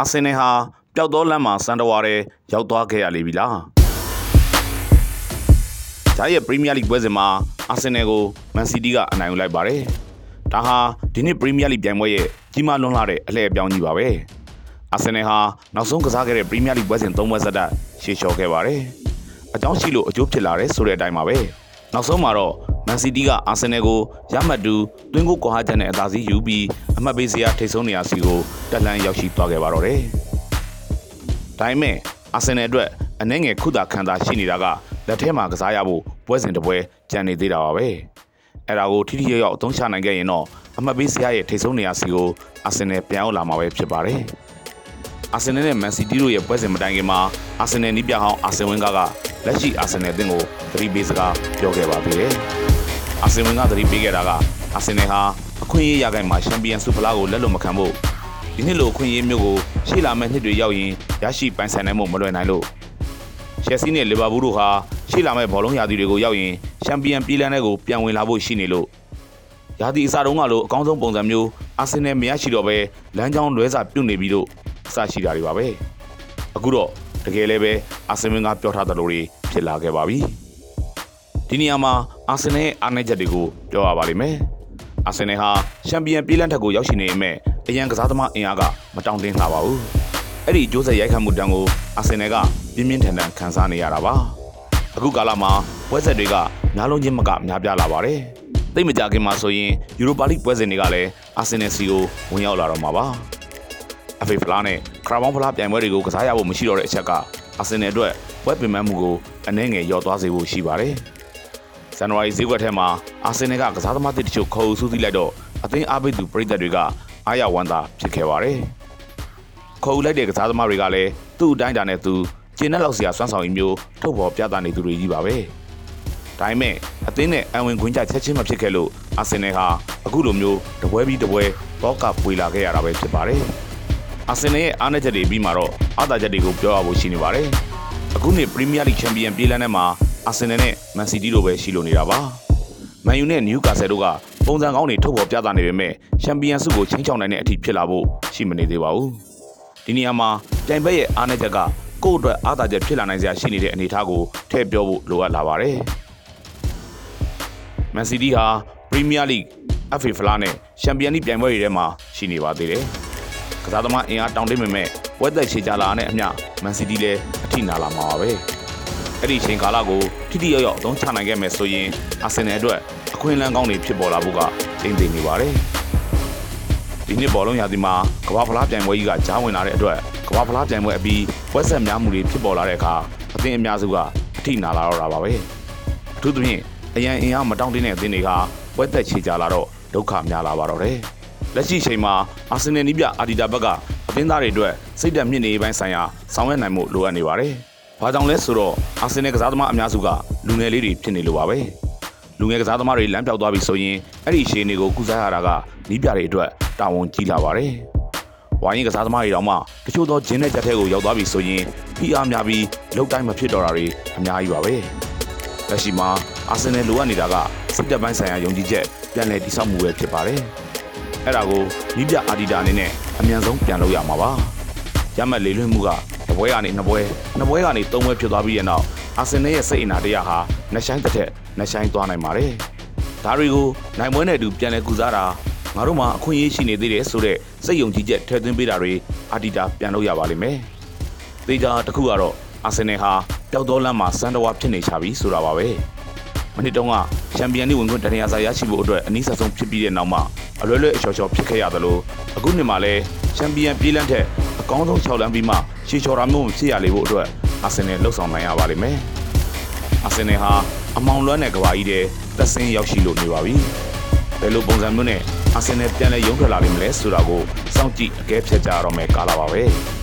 အာဆင်နယ်ဟာပျောက်သောလမ်းမှာစံတဝါရဲရောက်သွားခဲ့ရလေပြီလားဂျာရဲ့ပရီးမီးယားလိပွဲစဉ်မှာအာဆင်နယ်ကိုမန်စီးတီးကအနိုင်ယူလိုက်ပါတယ်ဒါဟာဒီနှစ်ပရီးမီးယားလိပြိုင်ပွဲရဲ့ကြီးမားလွန်းလာတဲ့အလှည့်အပြောင်းကြီးပါပဲအာဆင်နယ်ဟာနောက်ဆုံးကစားခဲ့တဲ့ပရီးမီးယားလိပွဲစဉ်၃ပွဲဆက်တိုက်ရှေ့လျှော်ခဲ့ပါတယ်အကြောင်းရှိလို့အကျိုးဖြစ်လာတယ်ဆိုတဲ့အတိုင်းပါပဲနောက်ဆုံးမှာတော့ မန်စီးတီးကအာဆင်နယ်ကိုရမှတ်တူသွင်းကိုကွာဟချက်နဲ့အသာစီးယူပြီးအမှတ်ပေးစရာထိတ်ဆုံးနေရာစီကိုတက်လှမ်းရောက်ရှိသွားခဲ့ပါတော့တယ်။ဒါပေမဲ့အာဆင်နယ်အတွက်အနှဲငယ်ခုတာခံတာရှိနေတာကလက်ထဲမှာကစားရဖို့ပွဲစဉ်တစ်ပွဲကြံနေသေးတာပါပဲ။အဲ့ဒါကိုထိထိရောက်ရောက်အသုံးချနိုင်ခဲ့ရင်တော့အမှတ်ပေးစရာရဲ့ထိတ်ဆုံးနေရာစီကိုအာဆင်နယ်ပြန်ရောက်လာမှာပဲဖြစ်ပါတယ်။အာဆင်နယ်နဲ့မန်စီးတီးတို့ရဲ့ပွဲစဉ်မတိုင်ခင်မှာအာဆင်နယ်နီးပြဟောင်းအာဆင်ဝင်းကကလက်ရှိအာဆင်နယ်အသင်းကိုသတိပေးစကားပြောခဲ့ပါသေးတယ်။ အာဆင်ဝင်းကသတိပေးခဲ့တာကအာဆင်နယ်ဟာအခွင့်အရေးရဂိုင်းမှာချန်ပီယံဆုဖလားကိုလက်လွတ်မခံဖို့ဒီနှစ်လိုအခွင့်အရေးမျိုးကိုရှေ့လာမယ့်နှစ်တွေရောက်ရင်ရရှိပိုင်ဆိုင်နိုင်မှုမလွယ်နိုင်လို့ရှယ်ဆီနဲ့လီဗာပူးတို့ဟာရှေ့လာမယ့်ဘောလုံးရာသီတွေကိုရောက်ရင်ချန်ပီယံပြည်လန်းတဲ့ကိုပြန်ဝင်လာဖို့ရှိနေလို့ရာသီအစတုန်းကလိုအကောင်းဆုံးပုံစံမျိုးအာဆင်နယ်မရရှိတော့ပဲလမ်းကြောင်းလွဲစာပြုတ်နေပြီးတော့အစရှိတာတွေပါပဲအခုတော့တကယ်လည်းပဲအာဆင်နယ်ကပြောထားသလိုတွေဖြစ်လာခဲ့ပါပြီဒီနေရာမှာ အာဆင်နယ်ရဲ့အားနည်းချက်တွေကိုပြောရပါလိမ့်မယ်အာဆင်နယ်ဟာချန်ပီယံပြည်လန်းထက်ကိုရောက်ရှိနေပေမဲ့အရန်ကစားသမားအင်အားကမတောင့်တင်းလှပါဘူးအဲ့ဒီဂျိုးဆက်ရိုက်ခတ်မှုတန်းကိုအာဆင်နယ်ကပြင်းပြင်းထန်ထန်ခံစားနေရတာပါအခုကာလမှာပွဲဆက်တွေကများလုံးချင်းမကများပြားလာပါတယ်သိပ်မကြခင်မှာဆိုရင်ယူရိုပါလိပွဲစဉ်တွေကလည်းအာဆင်နယ်စီကိုဝင်ရောက်လာတော့မှာပါအဖေဖလားနဲ့ခရာဘောင်းဖလားပြိုင်ပွဲတွေကိုကစားရဖို့မရှိတော့တဲ့အချက်ကအာဆင်နယ်အတွက်ပွဲပင်ပန်းမှုကိုအနှဲငယ်ရော့သွားစေဖို့ရှိပါတယ် ဇန်နဝါရီဈေးကွက်ထဲမှာအာဆင်နယ်ကကစားသမားတစ်ချို့ခေါ်ဆူးသီးလိုက်တော့အသင်းအားပေးသူပရိသတ်တွေကအားရဝမ်းသာဖြစ်ခဲ့ပါတယ်။ခေါ်ယူလိုက်တဲ့ကစားသမားတွေကလည်းသူ့အတိုင်းတာနဲ့သူကျင်းတဲ့လောက်စရာစွမ်းဆောင်ရည်မျိုးထုတ်ဖော်ပြသနေသူတွေကြီးပါပဲ။ဒါပေမဲ့အသင်းနဲ့အံဝင်ခွင့်ကြချက်ချင်းမဖြစ်ခဲ့လို့အာဆင်နယ်ဟာအခုလိုမျိုးတပွဲပြီးတပွဲတော့ကပွေလာခဲ့ရတာပဲဖြစ်ပါတယ်။အာဆင်နယ်ရဲ့အားနည်းချက်တွေပြီးမှတော့အားသာချက်တွေကိုပြောရဖို့ရှိနေပါတယ်။အခုနှစ်ပရီးမီးယားလိချန်ပီယံပြေးလန်းထဲမှာ အာဆင်နယ်နဲ့မန်စီးတီးတို့ပဲရှိလို့နေတာပါ။မန်ယူနဲ့နယူကာဆယ်တို့ကပုံစံကောင်းတွေထုတ်ဖော်ပြသနေပေမဲ့ချန်ပီယံဆုကိုချင်းချောင်းနိုင်တဲ့အထိဖြစ်လာဖို့ရှိမနေသေးပါဘူး။ဒီနေရာမှာတိုင်ဘက်ရဲ့အားနည်းချက်ကကိုယ့်အတွက်အားသာချက်ဖြစ်လာနိုင်စရာရှိနေတဲ့အနေအထားကိုထည့်ပြောဖို့လိုအပ်လာပါတယ်။မန်စီးတီးဟာပရီးမီးယားလိဂ် FA ဖလားနဲ့ချန်ပီယံလိပြိုင်ပွဲတွေထဲမှာရှိနေပါသေးတယ်။ကစားသမားအင်အားတောင်းတင်းပေမဲ့ပွဲသက်ချေကြလာတဲ့အမျှမန်စီးတီးလည်းအထိနာလာမှာပါပဲ။ အဲ့ဒီချိန်ကာလကိုထိထိရောက်ရောက်အသုံးချနိုင်ခဲ့မယ်ဆိုရင်အာဆင်နယ်အတွက်အခွင့်အလမ်းကောင်းတွေဖြစ်ပေါ်လာဖို့ကချိန်သိနေပါတယ်။ဒီနှစ်ဘောလုံးရာသီမှာကမ္ဘာဖလားပြိုင်ပွဲကြီးကကြားဝင်လာတဲ့အတွက်ကမ္ဘာဖလားပြိုင်ပွဲအပြီးပွဲဆက်များမှုတွေဖြစ်ပေါ်လာတဲ့အခါအသင်းအများစုကအထိနာလာတော့တာပါပဲ။အထူးသဖြင့်အရန်အင်အားမတောင့်တင်းတဲ့အသင်းတွေကပွဲသက်ချေကြလာတော့ဒုက္ခများလာပါတော့တယ်။လက်ရှိချိန်မှာအာဆင်နယ်နီးပြအာဒီတာဘက်ကအသင်းသားတွေအတွက်စိတ်ဓာတ်မြင့်နေပိုင်းဆိုင်ရာဆောင်ရွက်နိုင်မှုလိုအပ်နေပါတယ်။ ဘာကြောင့်လဲဆိုတော့အာဆင်နယ်ကစားသမားအများစုကလူငယ်လေးတွေဖြစ်နေလို့ပါပဲ။လူငယ်ကစားသမားတွေလမ်းပြောက်သွားပြီဆိုရင်အဲ့ဒီရှေးတွေကိုကုစားရတာကနီးပြတွေအတွက်တာဝန်ကြီးလာပါတယ်။ဝိုင်းရင်ကစားသမားတွေတောင်မှတချို့သောဂျင်းတဲ့ချက်ထဲကိုရောက်သွားပြီဆိုရင်ဖိအားများပြီးလောက်တိုင်းမဖြစ်တော့တာတွေအများကြီးပါပဲ။လက်ရှိမှာအာဆင်နယ်လိုအပ်နေတာကစစ်တပ်ပိုင်းဆိုင်ရာယုံကြည်ချက်ပြန်လည်တည်ဆောက်မှုပဲဖြစ်ပါတယ်။အဲ့ဒါကိုနီးပြအာဒီတာအနေနဲ့အမြန်ဆုံးပြန်လုပ်ရမှာပါ။ရမှတ်လေလွင့်မှုကတ ပွဲကနေနှစ်ပွဲနှစ်ပွဲကနေသုံးပွဲဖြစ်သွားပြီးတဲ့နောက်အာဆင်နယ်ရဲ့စိတ်အနာတရားဟာနှဆိုင်တစ်ထက်နှဆိုင်သွားနိုင်ပါတယ်။ဒါတွေကိုနိုင်ပွဲနဲ့အတူပြန်လည်ကုစားတာငါတို့မှာအခွင့်အရေးရှိနေသေးတယ်ဆိုတော့စိတ်ယုံကြည်ချက်ထည့်သွင်းပေးတာတွေအာဒီတာပြန်လုပ်ရပါလိမ့်မယ်။သေချာတစ်ခုကတော့အာဆင်နယ်ဟာပျောက်တော်လမ်းမှာစံတော်ဝါဖြစ်နေချပြီဆိုတာပါပဲ။မနစ်တုန်းကချန်ပီယံလိဝင်ခွင့်တရရစာရရှိဖို့အတွက်အနည်းဆက်ဆုံးဖြစ်ပြီးတဲ့နောက်မှာအလွယ်လွယ်အလျော်လျော်ဖြစ်ခဲ့ရသလိုအခုနှစ်မှာလည်းချန်ပီယံပြေးလန်းထက်အ ကောင်းဆုံး6လမ်းပြီးမှရှေ့ချော်တာမျိုးမဖြစ်ရလေဖို့အတွက်အာဆင်နယ်လှုပ်ဆောင်နိုင်ရပါလိမ့်မယ်။အာဆင်နယ်ဟာအမောင်လွမ်းတဲ့ကဘာကြီးတဲ့သက်ဆင်းရောက်ရှိလို့နေပါပြီ။ဘယ်လိုပုံစံမျိုးနဲ့အာဆင်နယ်ပြန်လဲရုံးထွက်လာလိမ့်မလဲဆိုတာကိုစောင့်ကြည့်အကဲဖြတ်ကြရတော့မယ်ကားလာပါပဲ။